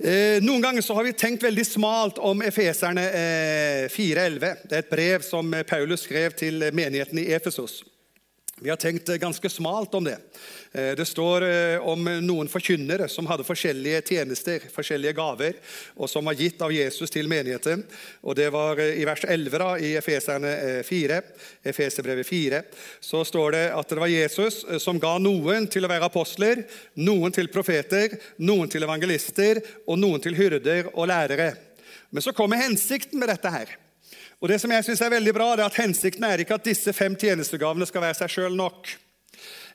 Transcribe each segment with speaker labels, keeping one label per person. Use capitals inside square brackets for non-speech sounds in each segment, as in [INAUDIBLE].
Speaker 1: Eh, noen ganger så har vi tenkt veldig smalt om Efeserne eh, 4.11. Det er et brev som Paulus skrev til menigheten i Efesos. Vi har tenkt ganske smalt om det. Eh, det står eh, om noen forkynnere som hadde forskjellige tjenester, forskjellige gaver, og som var gitt av Jesus til menigheten. Og Det var eh, i vers 11 da, i Efeserne 4, Efeserbrevet 4, så står det at det var Jesus som ga noen til å være apostler, noen til profeter, noen til evangelister og noen til hyrder og lærere. Men så kommer hensikten med dette her. Og det som jeg synes er veldig bra, det er at Hensikten er ikke at disse fem tjenestegavene skal være seg sjøl nok.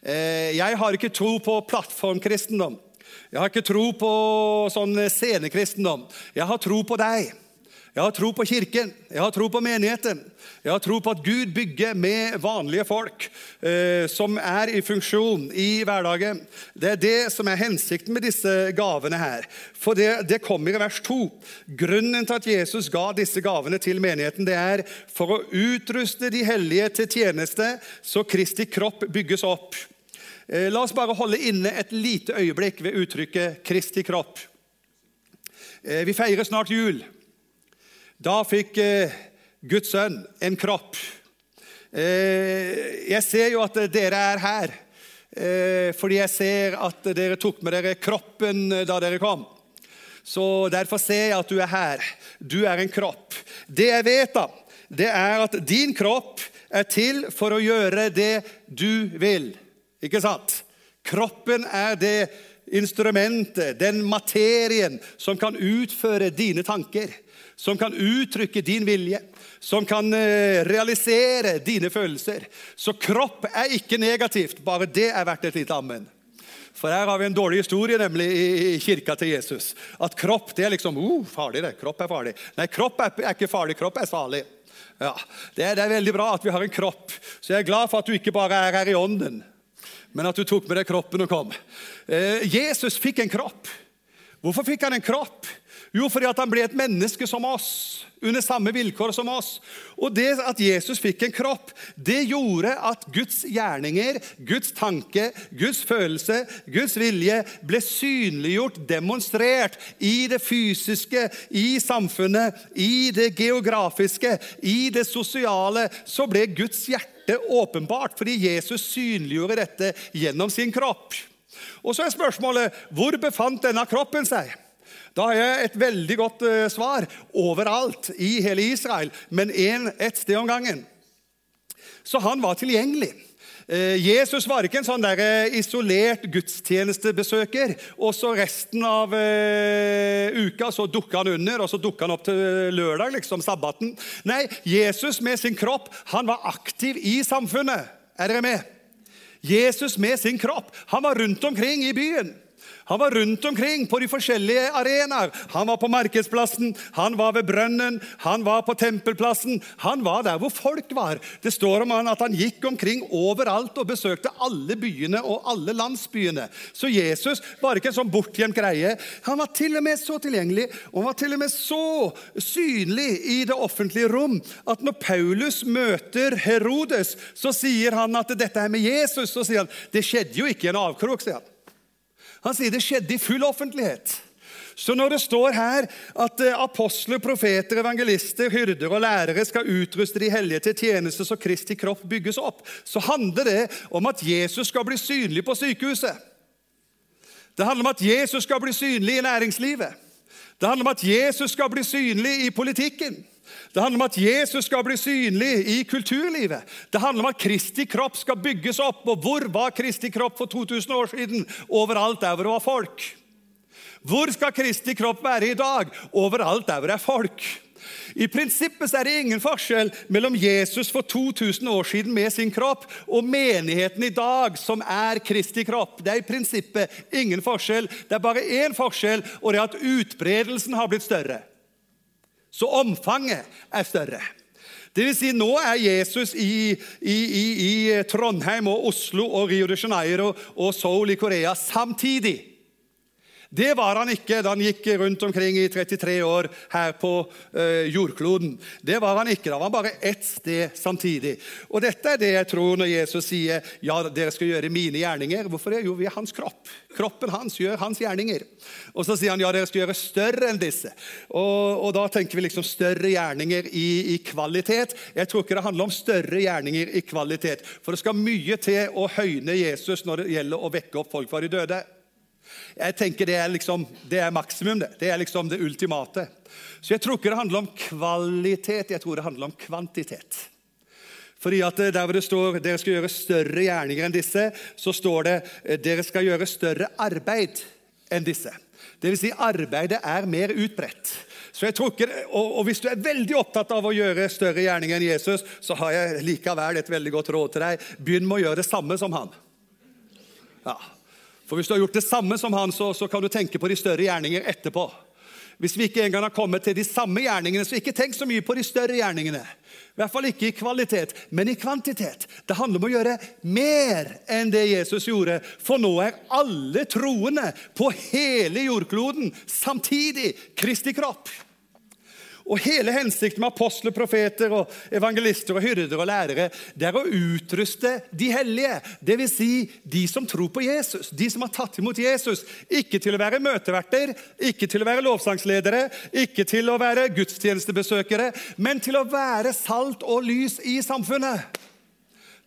Speaker 1: Eh, jeg har ikke tro på plattformkristendom. Jeg har ikke tro på sånn scenekristendom. Jeg har tro på deg. Jeg har tro på Kirken, jeg har tro på menigheten. Jeg har tro på at Gud bygger med vanlige folk eh, som er i funksjon i hverdagen. Det er det som er hensikten med disse gavene her. For det, det kommer i vers 2. Grunnen til at Jesus ga disse gavene til menigheten, det er for å utruste de hellige til tjeneste, så Kristi kropp bygges opp. Eh, la oss bare holde inne et lite øyeblikk ved uttrykket 'Kristi kropp'. Eh, vi feirer snart jul. Da fikk eh, Guds sønn en kropp. Eh, jeg ser jo at dere er her, eh, fordi jeg ser at dere tok med dere kroppen da dere kom. Så Derfor ser jeg at du er her. Du er en kropp. Det jeg vet, da, det er at din kropp er til for å gjøre det du vil. Ikke sant? Kroppen er det instrumentet, den materien, som kan utføre dine tanker som kan uttrykke din vilje, som kan eh, realisere dine følelser. Så kropp er ikke negativt, bare det er verdt et lite ammen. For her har vi en dårlig historie nemlig i kirka til Jesus. At kropp det er liksom oh, farlig. det, Kropp er farlig. Nei, kropp er, er ikke farlig, kropp er salig. Ja, det er, det er veldig bra at vi har en kropp. Så jeg er glad for at du ikke bare er her i ånden, men at du tok med deg kroppen og kom. Eh, Jesus fikk en kropp. Hvorfor fikk han en kropp? Jo, fordi han ble et menneske som oss, under samme vilkår som oss. Og det at Jesus fikk en kropp, det gjorde at Guds gjerninger, Guds tanke, Guds følelse, Guds vilje ble synliggjort, demonstrert i det fysiske, i samfunnet, i det geografiske, i det sosiale. Så ble Guds hjerte åpenbart, fordi Jesus synliggjorde dette gjennom sin kropp. Og så er spørsmålet hvor befant denne kroppen seg? Da har jeg et veldig godt uh, svar. Overalt i hele Israel, men en, ett sted om gangen. Så han var tilgjengelig. Uh, Jesus var ikke en sånn der, uh, isolert gudstjenestebesøker, og så resten av uka så dukka han under, og så dukka han opp til lørdag, liksom sabbaten. Nei, Jesus med sin kropp han var aktiv i samfunnet. Er dere med? Jesus med sin kropp. Han var rundt omkring i byen. Han var rundt omkring på de forskjellige arenaer. Han var på markedsplassen, han var ved brønnen, han var på tempelplassen. Han var der hvor folk var. Det står om han at han gikk omkring overalt og besøkte alle byene og alle landsbyene. Så Jesus var ikke en sånn bortgjemt greie. Han var til og med så tilgjengelig og han var til og med så synlig i det offentlige rom at når Paulus møter Herodes, så sier han at dette er med Jesus. Så sier han det skjedde jo ikke i en avkrok. sier han. Han sier det skjedde i full offentlighet. Så når det står her at eh, apostler, profeter, evangelister, hyrder og lærere skal utruste de hellige til tjeneste så Kristi kropp bygges opp, så handler det om at Jesus skal bli synlig på sykehuset. Det handler om at Jesus skal bli synlig i næringslivet. Det handler om at Jesus skal bli synlig i politikken. Det handler om at Jesus skal bli synlig i kulturlivet. Det handler om at Kristi kropp skal bygges opp. Og hvor var Kristi kropp for 2000 år siden? Overalt der hvor det var folk. Hvor skal Kristi kropp være i dag? Overalt der hvor det er folk. I prinsippet er det ingen forskjell mellom Jesus for 2000 år siden med sin kropp og menigheten i dag, som er Kristi kropp. Det er i prinsippet ingen forskjell. Det er bare én forskjell, og det er at utbredelsen har blitt større. Så omfanget er større. Det vil si, Nå er Jesus i, i, i, i Trondheim og Oslo og Rio de Janeiro og Seoul i Korea samtidig. Det var han ikke da han gikk rundt omkring i 33 år her på eh, jordkloden. Det var han ikke. Da var han bare ett sted samtidig. Og dette er det jeg tror når Jesus sier ja, dere skal gjøre mine gjerninger. Hvorfor det? Jo, vi er hans kropp. Kroppen hans gjør hans gjerninger. Og så sier han ja, dere skal gjøre større enn disse. Og, og da tenker vi liksom større gjerninger i, i, kvalitet. Jeg tror ikke det handler om større gjerninger i kvalitet. For det skal mye til å høyne Jesus når det gjelder å vekke opp folk fra de døde. Jeg tenker Det er liksom, det er maksimum, det. Det er liksom det ultimate. Så jeg tror ikke det handler om kvalitet, jeg tror det handler om kvantitet. Fordi at eh, Der hvor det står dere skal gjøre større gjerninger enn disse, så står det eh, dere skal gjøre større arbeid enn disse. Vil si, arbeidet er mer utbredt. Så jeg tror ikke, og, og Hvis du er veldig opptatt av å gjøre større gjerninger enn Jesus, så har jeg likevel et veldig godt råd til deg. Begynn med å gjøre det samme som han. Ja, for Hvis du har gjort det samme som han, så, så kan du tenke på de større gjerninger etterpå. Hvis vi ikke engang har kommet til de samme gjerningene, så ikke tenk så mye på de større gjerningene. I hvert fall ikke i kvalitet, men i kvantitet. Det handler om å gjøre mer enn det Jesus gjorde. For nå er alle troende på hele jordkloden samtidig Kristi kropp. Og Hele hensikten med apostler, profeter, og evangelister, og hyrder og lærere det er å utruste de hellige, dvs. Si de som tror på Jesus, de som har tatt imot Jesus. Ikke til å være møteverter, ikke til å være lovsangsledere, ikke til å være gudstjenestebesøkere, men til å være salt og lys i samfunnet.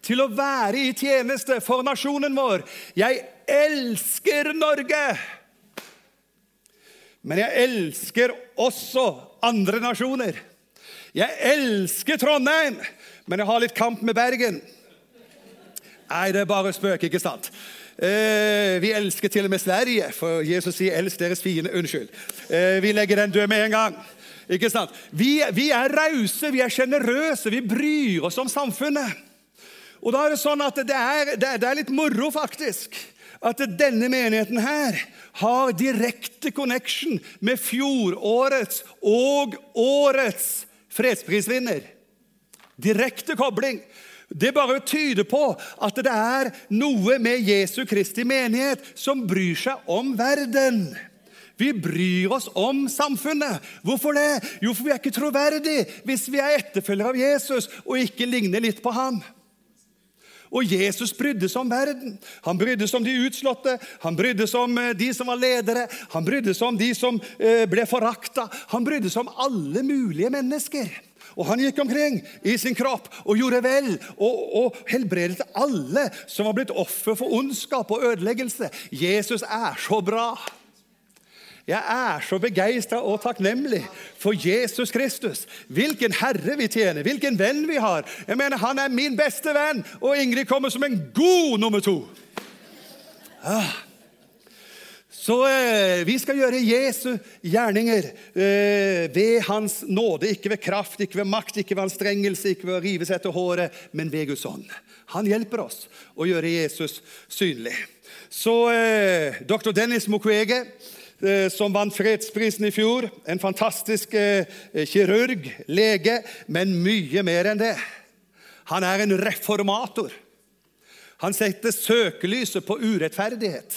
Speaker 1: Til å være i tjeneste for nasjonen vår. Jeg elsker Norge! Men jeg elsker også andre nasjoner. Jeg elsker Trondheim, men jeg har litt kamp med Bergen. Nei, det er bare spøk, ikke sant? Eh, vi elsker til og med Sverige, for Jesus sier 'elsk deres fiende'. Unnskyld. Eh, vi legger den død med en gang. Ikke sant? Vi, vi er rause, vi er sjenerøse, vi bryr oss om samfunnet. Og da er det sånn at det er, det er, litt moro, faktisk at denne menigheten her har direkte connection med fjorårets og årets fredsprisvinner. Direkte kobling. Det bare tyder på at det er noe med Jesu Kristi menighet som bryr seg om verden. Vi bryr oss om samfunnet. Hvorfor det? Jo, for vi er ikke troverdige hvis vi er etterfølgere av Jesus og ikke ligner litt på ham. Og Jesus brydde seg om verden. Han brydde seg om de utslåtte, han brydde seg om eh, de som var ledere, han brydde seg om de som eh, ble forakta. Han brydde seg om alle mulige mennesker. Og han gikk omkring i sin kropp og gjorde vel og, og helbredet alle som var blitt offer for ondskap og ødeleggelse. Jesus er så bra. Jeg er så begeistra og takknemlig for Jesus Kristus. Hvilken Herre vi tjener, hvilken venn vi har. Jeg mener, Han er min beste venn, og Ingrid kommer som en god nummer to. Ah. Så eh, vi skal gjøre Jesu gjerninger eh, ved Hans nåde. Ikke ved kraft, ikke ved makt, ikke ved anstrengelse, ikke ved å rive seg etter håret, men ved Guds ånd. Han hjelper oss å gjøre Jesus synlig. Så eh, dr. Dennis Mukwege som vant fredsprisen i fjor. En fantastisk eh, kirurg, lege, men mye mer enn det. Han er en reformator. Han setter søkelyset på urettferdighet.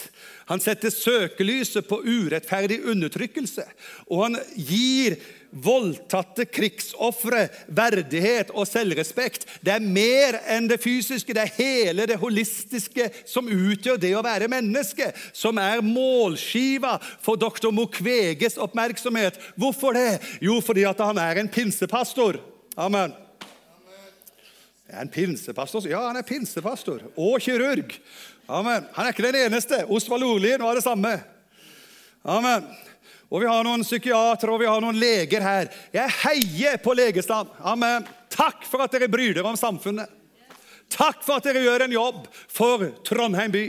Speaker 1: Han setter søkelyset på urettferdig undertrykkelse. Og han gir voldtatte krigsofre verdighet og selvrespekt. Det er mer enn det fysiske, det er hele det holistiske som utgjør det å være menneske, som er målskiva for doktor Mukweges oppmerksomhet. Hvorfor det? Jo, fordi at han er en pinsepastor. Amen. Er en pinsepastor? Ja, han er pinsepastor og kirurg. Amen. Han er ikke den eneste. Osvald Ordlien var det samme. Amen. Og vi har noen psykiatere og vi har noen leger her. Jeg heier på legestand. Amen. Takk for at dere bryr dere om samfunnet. Takk for at dere gjør en jobb for Trondheim by.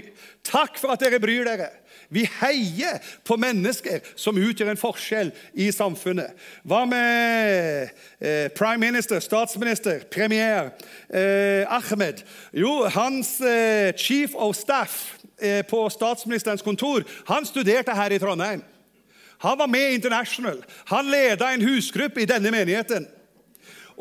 Speaker 1: Takk for at dere bryr dere. Vi heier på mennesker som utgjør en forskjell i samfunnet. Hva med eh, prime minister, statsminister, premier eh, Ahmed? Jo, hans eh, chief of staff på statsministerens kontor han studerte her i Trondheim. Han var med i International. Han leda en husgruppe i denne menigheten.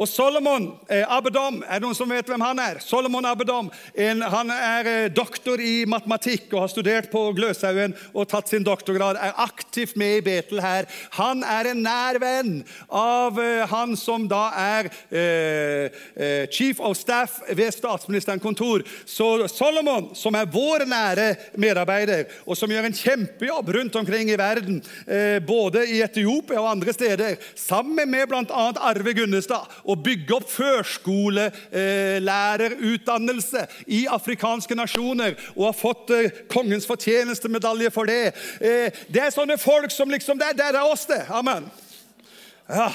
Speaker 1: Og Solomon eh, Abedom, er det noen som vet hvem han er? Solomon Abedom, en, Han er eh, doktor i matematikk og har studert på Gløshaugen og tatt sin doktorgrad. Er aktivt med i Betel her. Han er en nær venn av eh, han som da er eh, eh, chief of staff ved statsministerens kontor. Så Solomon, som er vår nære medarbeider, og som gjør en kjempejobb rundt omkring i verden, eh, både i Etiopia og andre steder, sammen med bl.a. Arve Gunnestad å bygge opp førskolelærerutdannelse i afrikanske nasjoner og har fått eh, kongens fortjenestemedalje for det. Eh, det er sånne folk som liksom Det, det er oss, det. Amen. Ja.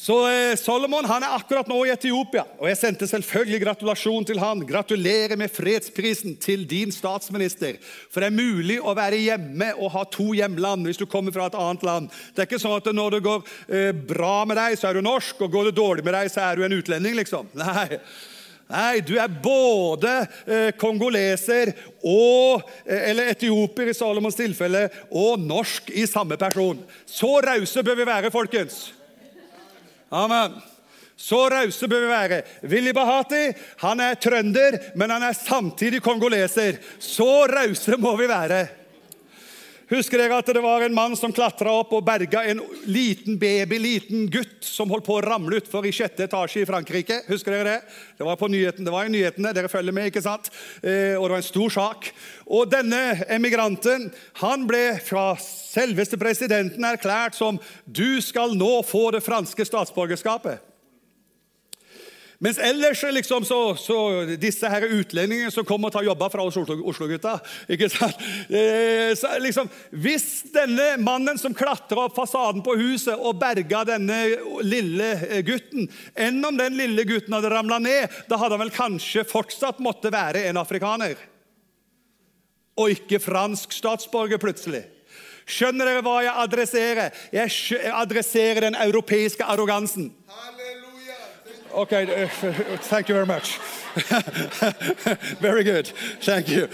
Speaker 1: Så eh, Solomon han er akkurat nå i Etiopia, og jeg sendte selvfølgelig gratulasjon til han. Gratulerer med fredsprisen til din statsminister. For det er mulig å være hjemme og ha to hjemland hvis du kommer fra et annet land. Det er ikke sånn at når det går eh, bra med deg, så er du norsk, og går det dårlig med deg, så er du en utlending, liksom. [LAUGHS] Nei. Nei, du er både eh, kongoleser og eller etioper i Salomons tilfelle og norsk i samme person. Så rause bør vi være, folkens. Amen. Så rause bør vi være. Willy Bahati han er trønder, men han er samtidig kongoleser. Så rause må vi være. Husker dere at det var en mann som klatra opp og berga en liten baby, liten gutt som holdt på å ramle utfor i sjette etasje i Frankrike? Husker dere Det Det var på nyheten, det var i nyhetene, dere følger med, ikke sant? Eh, og det var en stor sak. Og denne emigranten han ble fra selveste presidenten erklært som 'Du skal nå få det franske statsborgerskapet'. Mens ellers liksom, så, så disse her utlendingene som kommer og tar jobber fra oss Oslo-gutta ikke sant? Eh, liksom, Hvis denne mannen som klatra opp fasaden på huset og berga denne lille eh, gutten Enn om den lille gutten hadde ramla ned, da hadde han vel kanskje fortsatt måtte være en afrikaner. Og ikke fransk statsborger, plutselig. Skjønner dere hva jeg adresserer? Jeg adresserer den europeiske arrogansen. Okay, uh, thank you very much. [LAUGHS] very good. Thank you.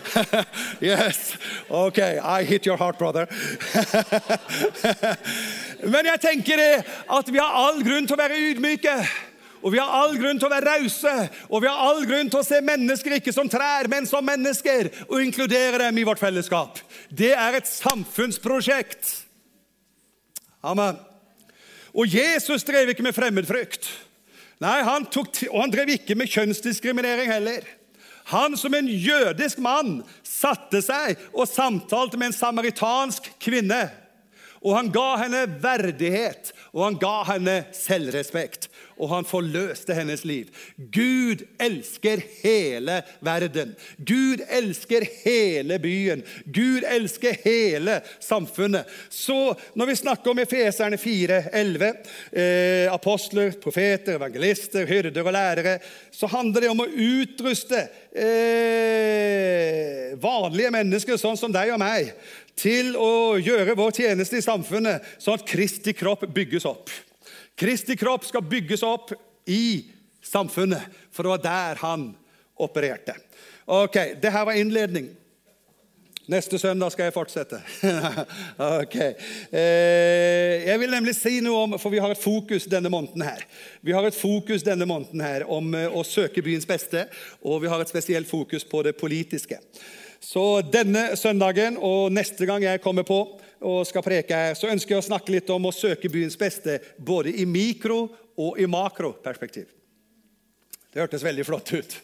Speaker 1: [LAUGHS] yes. Okay, I hit your heart, brother. [LAUGHS] Men jeg tenker at vi har all grunn til å være ydmyke. Og vi har all grunn til å være rause, og vi har all grunn til å se mennesker ikke som trær, men som mennesker, og inkludere dem i vårt fellesskap. Det er et samfunnsprosjekt. Amen. Og Jesus drev ikke med fremmedfrykt. Nei, han tok, Og han drev ikke med kjønnsdiskriminering heller. Han som en jødisk mann satte seg og samtalte med en samaritansk kvinne. Og han ga henne verdighet, og han ga henne selvrespekt og han forløste hennes liv. Gud elsker hele verden. Gud elsker hele byen. Gud elsker hele samfunnet. Så når vi snakker om Efeserne 4, 11, eh, apostler, profeter, evangelister, hyrder og lærere, så handler det om å utruste eh, vanlige mennesker, sånn som deg og meg, til å gjøre vår tjeneste i samfunnet, sånn at Kristi kropp bygges opp. Kristi kropp skal bygges opp i samfunnet, for det var der han opererte. Ok, det her var innledning. Neste søndag skal jeg fortsette. [LAUGHS] ok. Eh, jeg vil nemlig si noe om For vi har et fokus denne måneden her. Vi har et fokus denne måneden her om eh, å søke byens beste, og vi har et spesielt fokus på det politiske. Så denne søndagen og neste gang jeg kommer på, og skal preke her, så ønsker jeg å snakke litt om å søke byens beste både i mikro- og i makroperspektiv. Det hørtes veldig flott ut.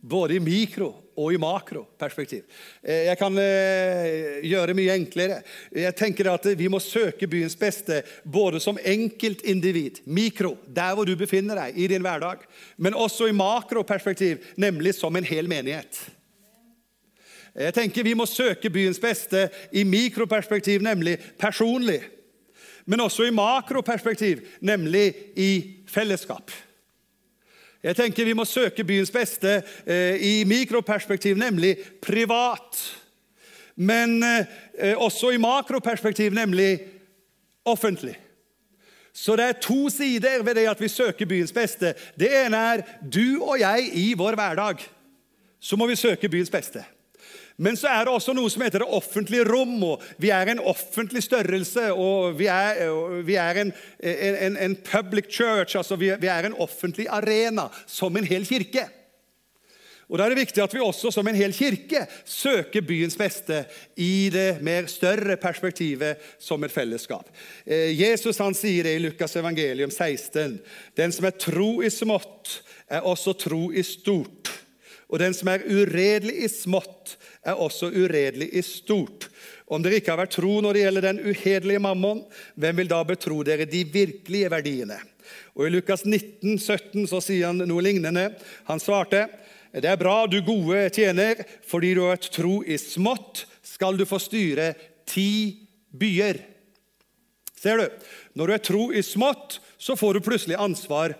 Speaker 1: Både i mikro- og i makroperspektiv. Eh, jeg kan eh, gjøre mye enklere. Jeg tenker at Vi må søke byens beste både som enkeltindivid, mikro, der hvor du befinner deg i din hverdag, men også i makroperspektiv, nemlig som en hel menighet. Jeg tenker Vi må søke byens beste i mikroperspektiv, nemlig personlig. Men også i makroperspektiv, nemlig i fellesskap. Jeg tenker Vi må søke byens beste eh, i mikroperspektiv, nemlig privat. Men eh, også i makroperspektiv, nemlig offentlig. Så det er to sider ved det at vi søker byens beste. Det ene er du og jeg i vår hverdag. Så må vi søke byens beste. Men så er det også noe som heter det offentlige rom. og Vi er en offentlig størrelse, og vi er, vi er en, en, en, public church. altså vi, vi er en offentlig arena, som en hel kirke. Og Da er det viktig at vi også som en hel kirke søker byens beste i det mer større perspektivet som et fellesskap. Eh, Jesus han sier det i Lukas evangelium 16.: Den som er tro i smått, er også tro i stort. Og den som er uredelig i smått, er også uredelig i stort. Om dere ikke har vært tro når det gjelder den uhederlige mammon, hvem vil da betro dere de virkelige verdiene? Og I Lukas 19, 17 så sier han noe lignende. Han svarte, 'Det er bra, du gode tjener, fordi du har vært tro i smått, skal du få styre ti byer.' Ser du? Når du er tro i smått, så får du plutselig ansvar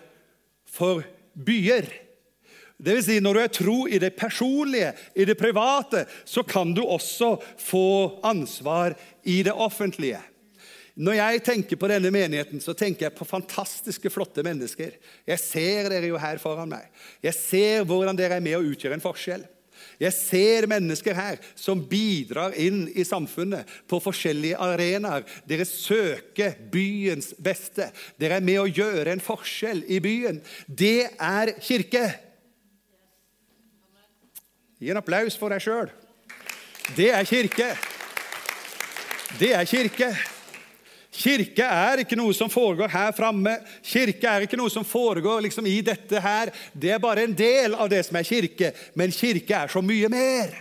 Speaker 1: for byer. Det vil si, når du er tro i det personlige, i det private, så kan du også få ansvar i det offentlige. Når jeg tenker på denne menigheten, så tenker jeg på fantastiske, flotte mennesker. Jeg ser dere jo her foran meg. Jeg ser hvordan dere er med å utgjøre en forskjell. Jeg ser mennesker her som bidrar inn i samfunnet på forskjellige arenaer. Dere søker byens beste. Dere er med å gjøre en forskjell i byen. Det er kirke. Gi en applaus for deg sjøl. Det er kirke. Det er kirke. Kirke er ikke noe som foregår her framme. Kirke er ikke noe som foregår liksom i dette her. Det er bare en del av det som er kirke. Men kirke er så mye mer.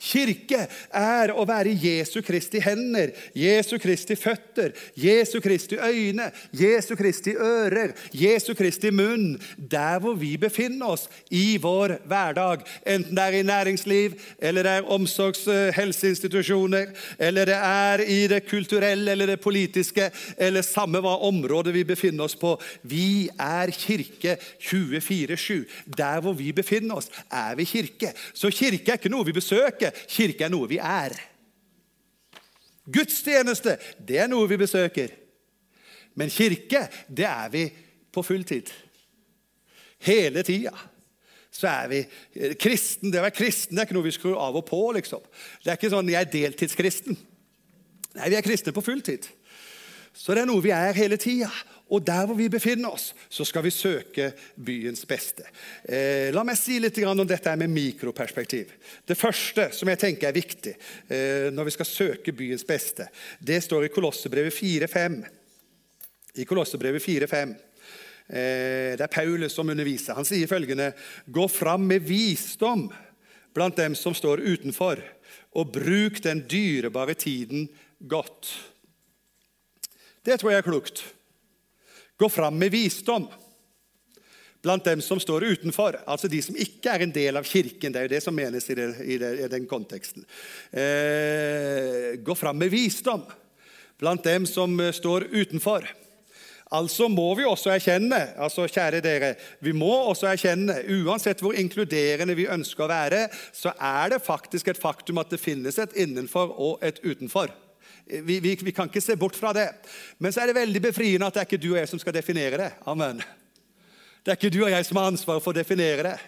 Speaker 1: Kirke er å være Jesu Kristi hender, Jesu Kristi føtter, Jesu Kristi øyne, Jesu Kristi ører, Jesu Kristi munn. Der hvor vi befinner oss i vår hverdag. Enten det er i næringsliv, eller det er omsorgs- og helseinstitusjoner, eller det er i det kulturelle eller det politiske, eller samme hva området vi befinner oss på. Vi er kirke 24-7. Der hvor vi befinner oss, er vi kirke. Så kirke er ikke noe vi besøker kirke er noe vi er. Gudstjeneste, det er noe vi besøker. Men kirke, det er vi på full tid. Hele tida så er vi kristen. Det å være kristen det er ikke noe vi skrur av og på. liksom. Det er ikke sånn 'jeg er deltidskristen'. Nei, vi er kristne på full tid. Så det er noe vi er hele tida. Og der hvor vi befinner oss, så skal vi søke byens beste. Eh, la meg si litt om dette med mikroperspektiv. Det første som jeg tenker er viktig eh, når vi skal søke byens beste, det står i Kolossebrevet 4.5. I Kolossebrevet 4.5. Eh, det er Paulus som underviser. Han sier følgende.: Gå fram med visdom blant dem som står utenfor, og bruk den dyrebare tiden godt. Det tror jeg er klokt. Gå fram med visdom blant dem som står utenfor, altså de som ikke er en del av kirken. Det er jo det som menes i, det, i, det, i den konteksten. Eh, gå fram med visdom blant dem som eh, står utenfor. Altså må vi også erkjenne, altså kjære dere, vi må også erkjenne, uansett hvor inkluderende vi ønsker å være, så er det faktisk et faktum at det finnes et innenfor og et utenfor. Vi, vi, vi, kan ikke se bort fra det. Men så er det veldig befriende at det er ikke du og jeg som skal definere det. Amen. Det er ikke du og jeg som har ansvaret for å definere det.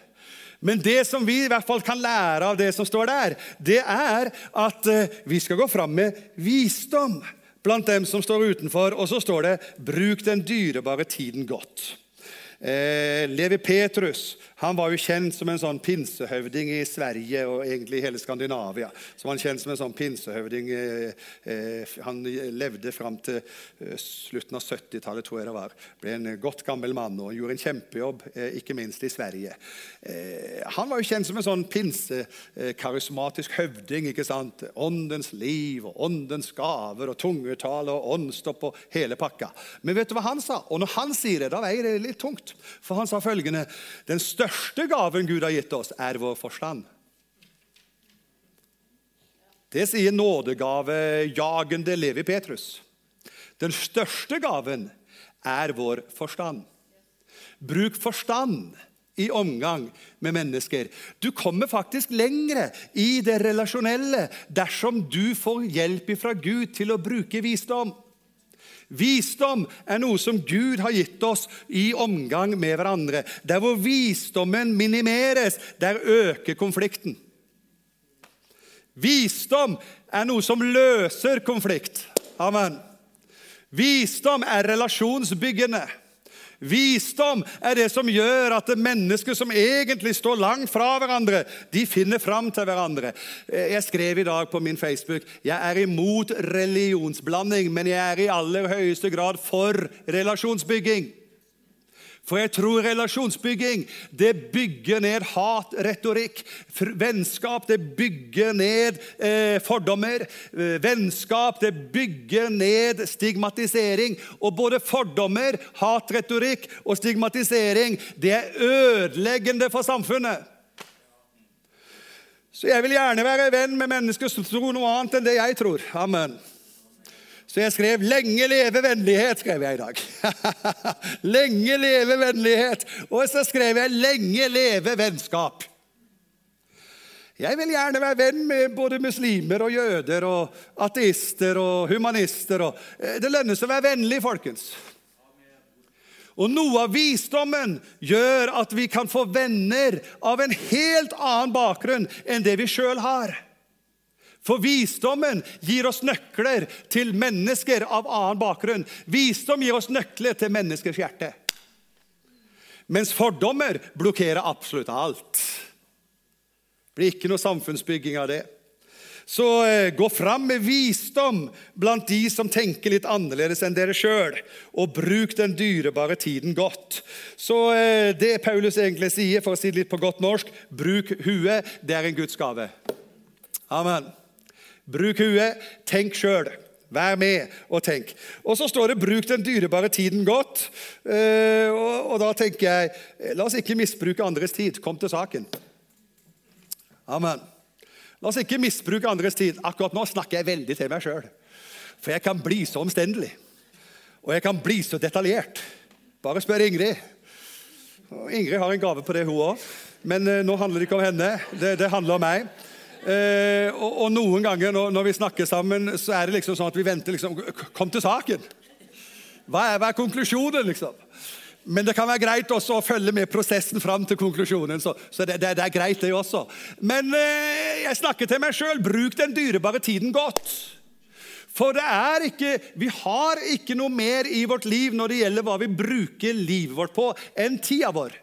Speaker 1: Men det som vi i hvert fall kan lære av det som står der, det er at eh, vi skal gå fram med visdom blant dem som står utenfor. Og så står det 'bruk den dyrebare tiden godt'. Eh, Levi Petrus han var jo kjent som en sånn pinsehøvding i Sverige og egentlig i hele Skandinavia. Så var Han kjent som en sånn pinsehøvding. Eh, eh, han levde fram til slutten av 70-tallet, tror jeg det var. Ble en godt gammel mann og gjorde en kjempejobb, ikke minst i Sverige. Han var jo kjent som en sånn pinsekarismatisk høvding. ikke sant? Åndens liv og åndens gaver og tungetale og åndsstopp og hele pakka. Men vet du hva han sa? Og når han sier det, da veier det litt tungt. For han sa følgende Den største gaven Gud har gitt oss, er vår forstand. Det sier nådegavejagende Levi Petrus. Den største gaven er vår forstand. Bruk forstand i omgang med mennesker. Du kommer faktisk lengre i det relasjonelle dersom du får hjelp fra Gud til å bruke visdom. Visdom er noe som Gud har gitt oss i omgang med hverandre. Der hvor visdommen minimeres, der øker konflikten. Visdom er noe som løser konflikt. Amen. Visdom er relasjonsbyggende. Visdom er det som gjør at mennesker som egentlig står langt fra hverandre, de finner fram til hverandre. Jeg skrev i dag på min Facebook jeg er imot religionsblanding, men jeg er i aller høyeste grad for relasjonsbygging. For jeg tror relasjonsbygging det bygger ned hat, retorikk. Vennskap det bygger ned eh, fordommer. Eh, vennskap det bygger ned stigmatisering. Og både fordommer, hat, retorikk og stigmatisering det er ødeleggende for samfunnet. Så jeg vil gjerne være venn med mennesker som tror noe annet enn det jeg tror. Amen. Så jeg skrev 'Lenge leve vennlighet', skrev jeg i dag. [LAUGHS] lenge leve vennlighet. Og så skrev jeg 'Lenge leve vennskap'. Jeg vil gjerne være venn med både muslimer og jøder og ateister og humanister. Og eh, det lønner seg å være vennlig, folkens. Og Noe av visdommen gjør at vi kan få venner av en helt annen bakgrunn enn det vi sjøl har. For visdommen gir oss nøkler til mennesker av annen bakgrunn. Visdom gir oss nøkler til menneskers hjerte. Mens fordommer blokkerer absolutt alt. Det blir ikke noe samfunnsbygging av det. Så eh, gå fram med visdom blant de som tenker litt annerledes enn dere sjøl, og bruk den dyrebare tiden godt. Så eh, det Paulus egentlig sier, for å si det litt på godt norsk, bruk huet. Det er en Guds gave. Amen. Bruk huet, tenk sjøl. Vær med og tenk. Og så står det 'bruk den dyrebare tiden godt'. Eh, og, da tenker jeg la oss ikke misbruke andres tid. Kom til saken. Amen. La oss ikke misbruke andres tid. Akkurat nå snakker jeg veldig til meg sjøl. For jeg kan bli så omstendelig. Og jeg kan bli så detaljert. Bare spør Ingrid. Ingrid har en gave på det, hun òg. Men uh, nå handler det ikke om henne. Det, det handler om meg. Eh, og, og, noen ganger når, når, vi snakker sammen, så er det liksom sånn at vi venter liksom, Kom til saken! Hva er, hva er konklusjonen, liksom? Men det kan være greit også å følge med prosessen fram til konklusjonen. Så, så det, det, det, er greit, det også. Men eh, jeg snakker til meg sjøl. Bruk den dyrebare tiden godt. For det er ikke, vi har ikke noe mer i vårt liv når det gjelder hva vi bruker livet vårt på, enn tida vår.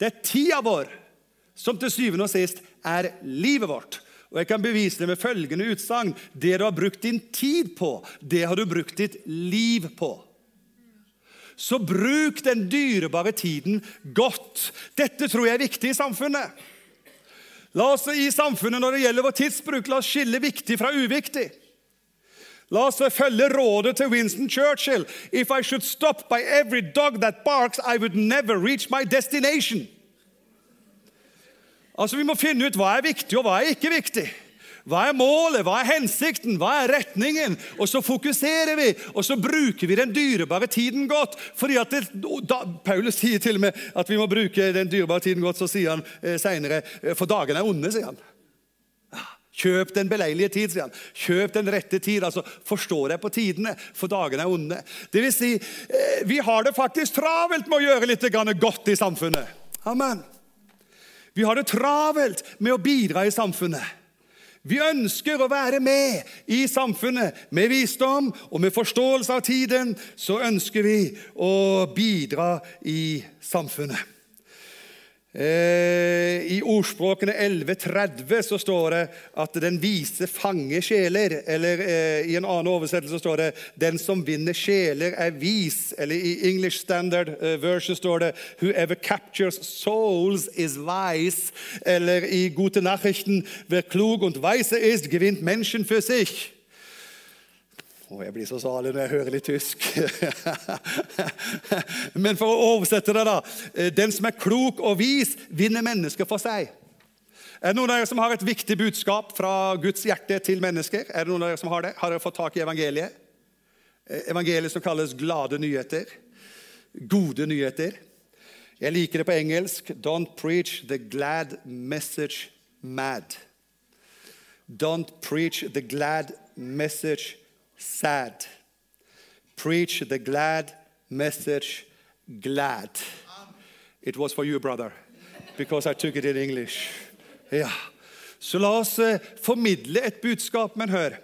Speaker 1: Det er tida vår som til syvende og sist er livet vårt. Og Jeg kan bevise det med følgende utsagn. Det du har brukt din tid på, det har du brukt ditt liv på. Så bruk den dyrebare tiden godt. Dette tror jeg er viktig i samfunnet. La oss i samfunnet når det gjelder vår tidsbruk, la oss skille viktig fra uviktig. La oss følge rådet til Winston Churchill. If I should stop by every dog that barks, I would never reach my destination. Altså, Vi må finne ut hva er viktig, og hva er ikke viktig. Hva er målet, hva er hensikten, hva er retningen? Og så fokuserer vi, og så bruker vi den dyrebare tiden godt. Fordi at det, da, Paulus sier til og med at vi må bruke den dyrebare tiden godt. Så sier han eh, senere eh, for dagene er onde. sier han. Kjøp den beleilige tid, sier han. Kjøp den rette tid. altså Forstå deg på tidene, for dagene er onde. Det vil si, eh, vi har det faktisk travelt med å gjøre litt godt i samfunnet. Amen. Vi har det travelt med å bidra i samfunnet. Vi ønsker å være med i samfunnet med visdom og med forståelse av tiden. Så ønsker vi å bidra i samfunnet. Eh, I ordspråkene 11.30 så står det at 'den vise fanger sjeler'. Eller eh, i en annen oversettelse står det 'den som vinner sjeler, er vis'. Eller i English Standard eh, Version står det 'whoever captures souls is wise'. Eller i Gute Nachrichten 'wer klug und weise ist, gewinnt Menschen für sich'. Og jeg blir så salig når jeg hører litt tysk. [LAUGHS] Men for å oversette det, da. Eh, den som er klok og vis, vinner mennesker for seg. Er det noen av dere som har et viktig budskap fra Guds hjerte til mennesker? Er det noen av dere som Har det? Har dere fått tak i evangeliet? Eh, evangeliet som kalles glade nyheter. Gode nyheter. Jeg liker det på engelsk. Don't preach the glad message mad. Don't preach the glad message mad sad. Preach the glad message glad. It was for you, brother, because I took it in English. Ja. Så la oss eh, formidle et budskap. Men hør,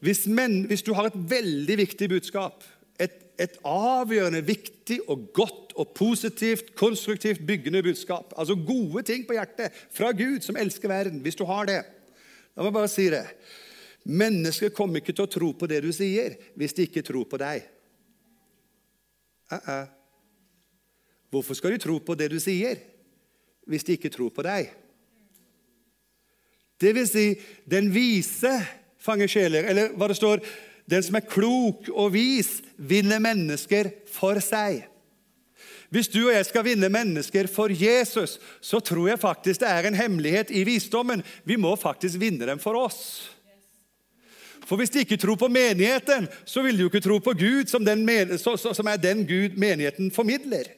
Speaker 1: hvis, men, hvis du har et veldig viktig budskap, et, et, avgjørende viktig og godt og positivt, konstruktivt byggende budskap, altså gode ting på hjertet fra Gud som elsker verden, hvis du har det La meg bare si det. Mennesker kommer ikke til å tro på det du sier, hvis de ikke tror på deg. Uh -uh. Hvorfor skal de tro på det du sier, hvis de ikke tror på deg? Det vil si, den vise fanger sjeler. Eller hva det står Den som er klok og vis, vinner mennesker for seg. Hvis du og jeg skal vinne mennesker for Jesus, så tror jeg faktisk det er en hemmelighet i visdommen. Vi må faktisk vinne dem for oss. For Hvis de ikke tror på menigheten, så vil de jo ikke tro på Gud, som, den, som er den Gud menigheten formidler.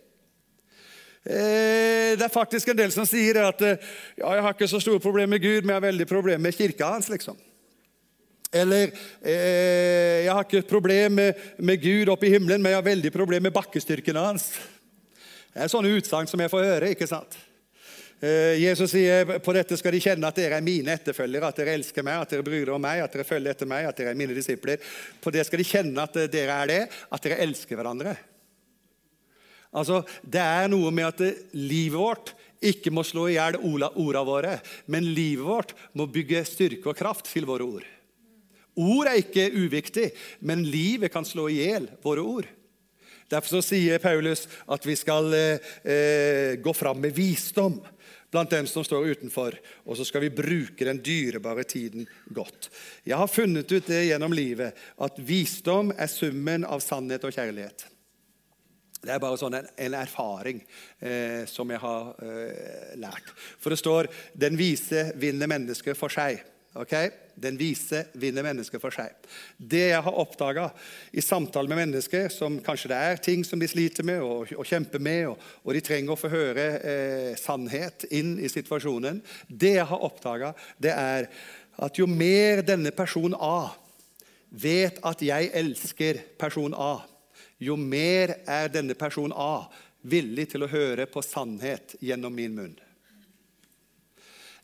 Speaker 1: Eh, det er faktisk en del som sier at eh, ja, jeg har ikke så store problemer med Gud, men jeg har veldig problemer med kirka hans. liksom. Eller eh, jeg har ikke problem med, med, Gud oppe i himmelen, men jeg har veldig problemer med bakkestyrken hans. Det er sånne utsagn som jeg får høre. ikke sant? Eh, Jesus sier på dette skal de kjenne at dere er mine etterfølgere, at dere elsker meg, at dere bryr dere om meg, at dere følger etter meg, at dere er mine disipler. På det skal de kjenne at dere er det, at dere elsker hverandre. Altså, Det er noe med at livet vårt ikke må slå i hjel ordene våre, men livet vårt må bygge styrke og kraft til våre ord. Ord er ikke uviktig, men livet kan slå i hjel våre ord. Derfor sier Paulus at vi skal eh, eh, gå fram med visdom blant dem som står utenfor, og så skal vi bruke den dyrebare tiden godt. Jeg har funnet ut det gjennom livet at visdom er summen av sannhet og kjærlighet. Det er bare sånn en, en erfaring eh, som jeg har eh, lært. For det står 'Den vise vinner mennesket for seg'. Okay? Den vise vinner mennesket for seg. Det jeg har oppdaga i samtale med mennesker som kanskje det er ting som de sliter med og, og kjemper med, og, og, de trenger å få høre eh, sannhet inn i situasjonen Det jeg har oppdaga, det er at jo mer denne person A vet at jeg elsker person A, jo mer er denne person A villig til å høre på sannhet gjennom min munn.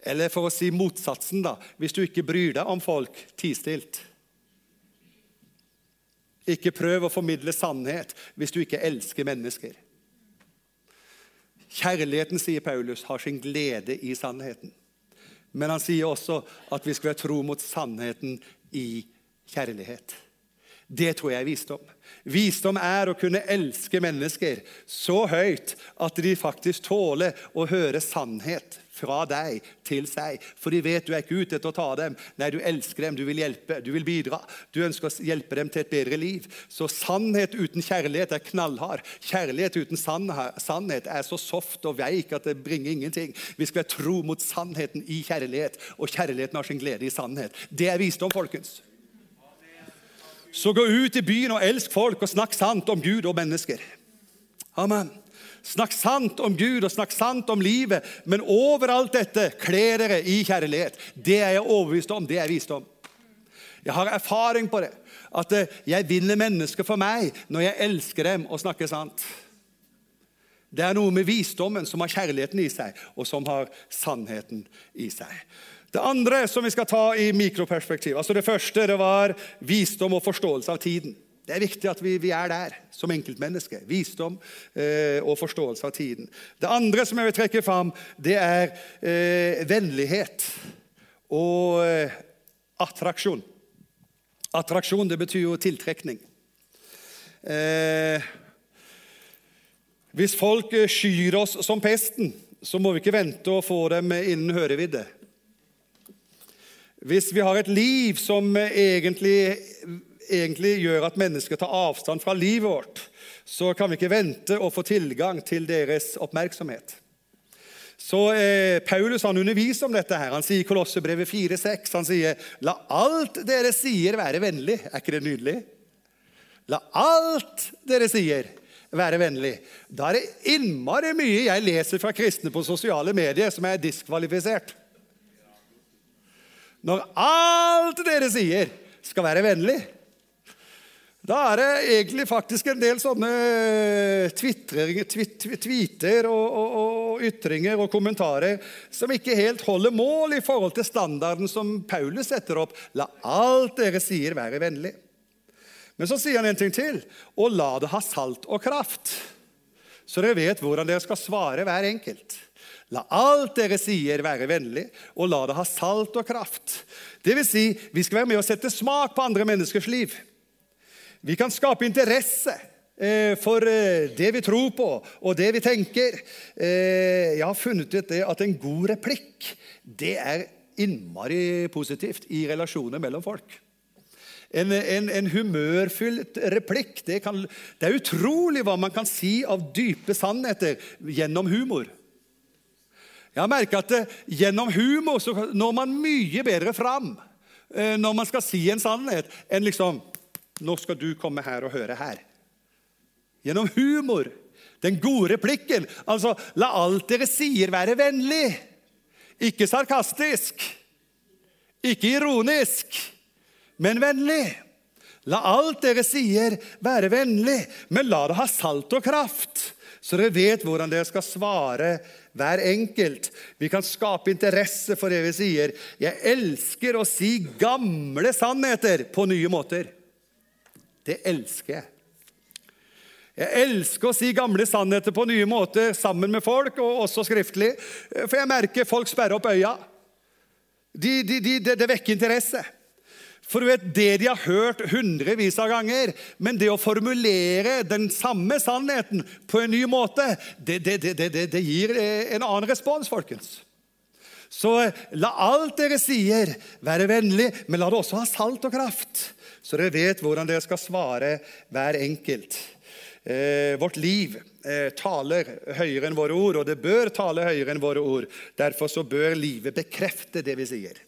Speaker 1: Eller for å si motsatsen, da. Hvis du ikke bryr deg om folk, ti stilt. Ikke prøv å formidle sannhet hvis du ikke elsker mennesker. Kjærligheten, sier Paulus, har sin glede i sannheten. Men han sier også at vi skal være tro mot sannheten i kjærlighet. Det tror jeg er visdom. Visdom er å kunne elske mennesker så høyt at de faktisk tåler å høre sannhet fra deg til seg. For de vet du er ikke ute etter å ta dem. Nei, du elsker dem, du vil hjelpe, du vil bidra. Du ønsker å hjelpe dem til et bedre liv. Så sannhet uten kjærlighet er knallhard. Kjærlighet uten sannhet er så soft og veik at det bringer ingenting. Vi skal være tro mot sannheten i kjærlighet, og kjærligheten har sin glede i sannhet. Det er visdom, folkens. Så gå ut i byen og elsk folk og snakk sant om Gud og mennesker. Amen. Snakk sant om Gud og snakk sant om livet, men overalt dette kle dere i kjærlighet. Det er jeg overbevist om. Det er visdom. Jeg har erfaring på det. At eh, jeg vinner mennesker for meg når jeg elsker dem og snakker sant. Det er noe med visdommen som har kjærligheten i seg, og som har sannheten i seg. Det andre som vi skal ta i mikroperspektiv altså Det første det var visdom og forståelse av tiden. Det er viktig at vi, vi er der som enkeltmennesker. Visdom eh, og forståelse av tiden. Det andre som jeg vil trekke fram, det er eh, vennlighet og eh, attraksjon. Attraksjon det betyr jo tiltrekning. Eh, hvis folk skyr oss som pesten, så må vi ikke vente å få dem innen hørevidde. Hvis vi har et liv som egentlig, egentlig, gjør at mennesker tar avstand fra livet vårt, så kan vi ikke vente å få tilgang til deres oppmerksomhet. Så eh, Paulus han underviser om dette. her. Han sier i Kolossebrevet 4,6 han sier, La alt dere sier, være vennlig. Er ikke det nydelig? La alt dere sier, være vennlig. Da er det innmari mye jeg leser fra kristne på sosiale medier som er diskvalifisert. Når alt dere sier, skal være vennlig. Da er det egentlig faktisk en del sånne tweeter, tweeter og, og, og, ytringer og kommentarer som ikke helt holder mål i forhold til standarden som Paulus setter opp. La alt dere sier, være vennlig. Men så sier han en ting til. Og la det ha salt og kraft, så dere vet hvordan dere skal svare hver enkelt. La alt dere sier, være vennlig, og la det ha salt og kraft. Det vil si, vi skal være med og sette smak på andre menneskers liv. Vi kan skape interesse eh, for eh, det vi tror på, og det vi tenker. Eh, jeg har funnet ut at en god replikk det er innmari positivt i relasjoner mellom folk. En, en, en humørfylt replikk det, kan, det er utrolig hva man kan si av dype sannheter gjennom humor. Jeg har merket at eh, Gjennom humor så når man mye bedre fram eh, når man skal si en sannhet, enn liksom Nå skal du komme her og høre her. Gjennom humor, den gode replikken. Altså, la alt dere sier, være vennlig. Ikke sarkastisk. Ikke ironisk, men vennlig. La alt dere sier, være vennlig, men la det ha salt og kraft, så dere vet hvordan dere skal svare hver enkelt. Vi kan skape interesse for det vi sier. Jeg elsker å si gamle sannheter på nye måter. Det elsker jeg. Jeg elsker å si gamle sannheter på nye måter sammen med folk, og også skriftlig. For jeg merker folk sperrer opp øya. De, de, de, det vekker interesse. For du vet, Det de har hørt hundrevis av ganger, men det å formulere den samme sannheten på en ny måte, det, det, det, det gir en annen respons, folkens. Så la alt dere sier, være vennlig, men la det også ha salt og kraft, så dere vet hvordan dere skal svare hver enkelt. Eh, vårt liv eh, taler høyere enn våre ord, og det bør tale høyere enn våre ord. Derfor så bør livet bekrefte det vi sier.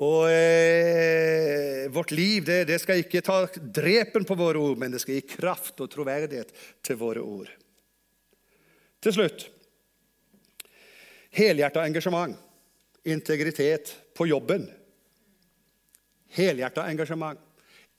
Speaker 1: Og eh, Vårt liv det, det, skal ikke ta drepen på våre ord, men det skal gi kraft og troverdighet til våre ord. Til slutt helhjerta engasjement, integritet på jobben. Helhjerta engasjement,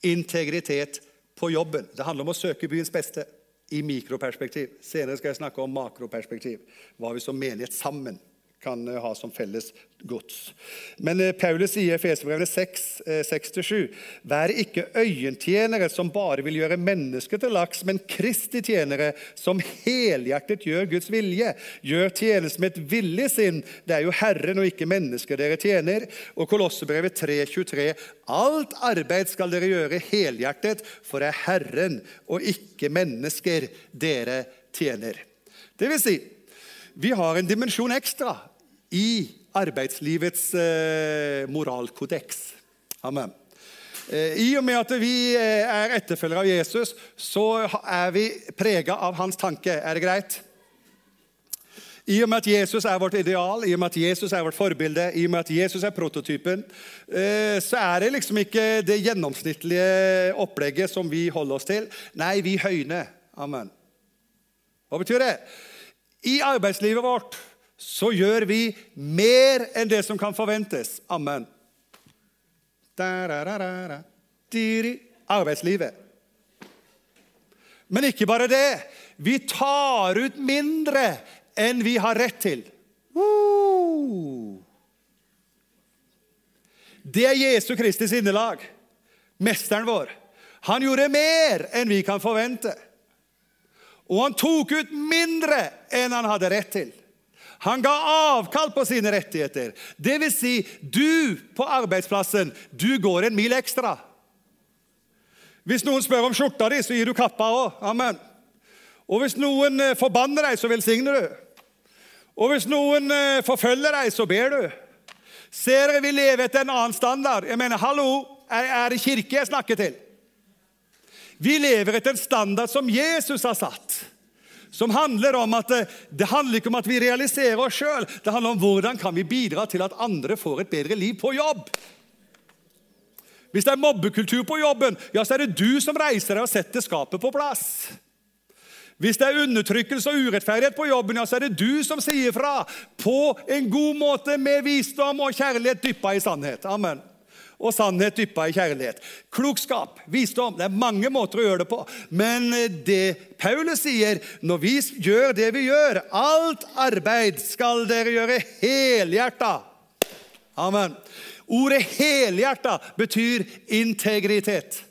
Speaker 1: integritet på jobben. Det handler om å søke byens beste i mikroperspektiv. Senere skal jeg snakke om makroperspektiv. Hva vi som menighet sammen kan eh, ha som felles gods. Men eh, Paulus sier i Efeserbrevene 6, 6-7.: eh, Vær ikke øyentjenere som bare vil gjøre mennesket til laks, men Kristi tjenere som helhjertet gjør Guds vilje. Gjør tjeneste med et villig sinn. Det er jo Herren og ikke mennesker dere tjener. Og Kolossebrevet 3.23.: Alt arbeid skal dere gjøre helhjertet, for det er Herren og ikke mennesker dere tjener. Det vil si, vi har en dimensjon ekstra i arbeidslivets eh, moralkodeks. Amen. Eh, I og med at vi eh, er etterfølgere av Jesus, så er vi prega av hans tanke. Er det greit? I og med at Jesus er vårt ideal, i og med at Jesus er vårt forbilde, i og med at Jesus er prototypen, så er det liksom ikke det gjennomsnittlige opplegget som vi holder oss til. Nei, vi høyner. Amen. Hva betyr det? I arbeidslivet vårt så gjør vi mer enn det som kan forventes. Amen. Arbeidslivet. Men ikke bare det. Vi tar ut mindre enn vi har rett til. Det er Jesu Kristi sinnelag, mesteren vår. Han gjorde mer enn vi kan forvente. Og han tok ut mindre enn han hadde rett til. Han ga avkall på sine rettigheter. Det vil si, du på arbeidsplassen, du går en mil ekstra. Hvis noen spør om skjorta di, så gir du kappa òg. Amen. Og hvis noen eh, forbanner deg, så velsigner du. Og hvis noen eh, forfølger deg, så ber du. Ser dere vi lever etter en annen standard? Jeg mener, hallo, er det kirke jeg snakker til? Vi lever etter en standard som Jesus har satt. Som handler om at det, det handler ikke om at vi realiserer oss sjøl. Det handler om hvordan kan vi bidra til at andre får et bedre liv på jobb. Hvis det er mobbekultur på jobben, ja, så er det du som reiser deg og setter skapet på plass. Hvis det er undertrykkelse og urettferdighet på jobben, ja, så er det du som sier fra på en god måte med visdom og kjærlighet dyppa i sannhet. Amen. Og sannhet dyppa i kjærlighet. Klokskap, visdom, det er mange måter å gjøre det på. Men eh, det Paulus sier, når vi gjør det vi gjør, alt arbeid skal dere gjøre helhjerta. Amen. Ordet helhjerta betyr integritet.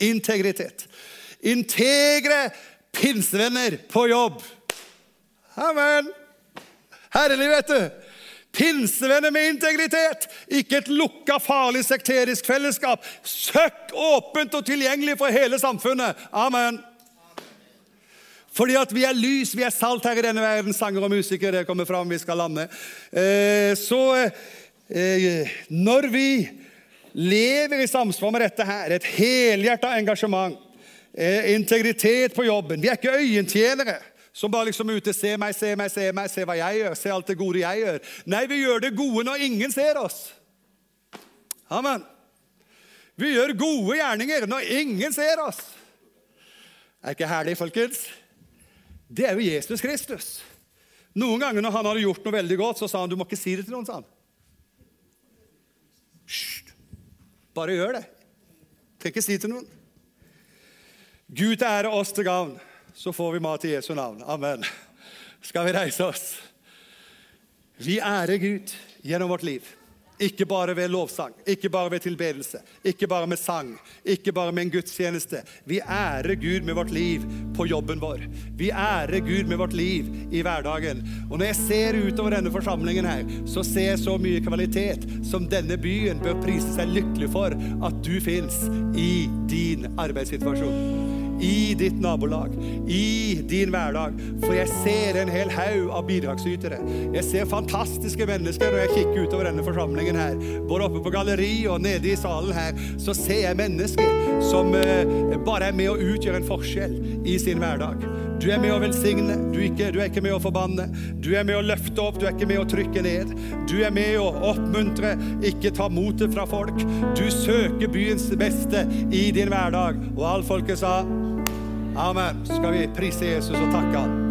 Speaker 1: Integritet. Integre pinsevenner på jobb. Amen. Herlig, vet du. Pinsevenner med integritet. Ikke et lukka, farlig sekterisk fellesskap. Søkk åpent og tilgjengelig for hele samfunnet. Amen. Fordi at vi er lys, vi er salt her i denne verden. Sanger og musikere, det kommer fram, vi skal lande. Eh, så eh, når vi lever i samsvar med dette her, et helhjerta engasjement, eh, integritet på jobben Vi er ikke øyentjenere som bare liksom ute Se meg, se meg, se meg, se hva jeg gjør. Se alt det gode jeg gjør. Nei, vi gjør det gode når ingen ser oss. Amen. Vi gjør gode gjerninger når ingen ser oss. Er ikke herlig, folkens? Det er jo Jesus Kristus. Noen ganger når han hadde gjort noe veldig godt, så sa han du må ikke si det til noen. sa han. Hysj! Bare gjør det. Trenger ikke si det til noen. Gud ære oss til gavn så får vi mat i Jesu navn. Amen. Skal vi reise oss? Vi ærer Gud gjennom vårt liv. Ikke bare ved lovsang, ikke bare ved tilbedelse, ikke bare med sang, ikke bare med en gudstjeneste. Vi ærer Gud med vårt liv på jobben vår. Vi ærer Gud med vårt liv i hverdagen. Og når jeg ser utover denne forsamlingen her, så ser jeg så mye kvalitet som denne byen bør prise seg lykkelig for at du fins i din arbeidssituasjon i ditt nabolag, i din hverdag. For jeg ser en hel haug av bidragsytere. Jeg ser fantastiske mennesker når jeg kikker utover denne forsamlingen her. Både oppe på galleri og nede i salen her, så ser jeg mennesker som eh, bare er med å utgjøre en forskjell i sin hverdag. Du er med å velsigne, du, ikke, du, er ikke med å forbanne. Du er med å løfte opp, du er ikke med å trykke ned. Du er med å oppmuntre, ikke ta motet fra folk. Du søker byens beste i din hverdag. Og all folket sa Amen. Skal vi prise Jesus og takke Han.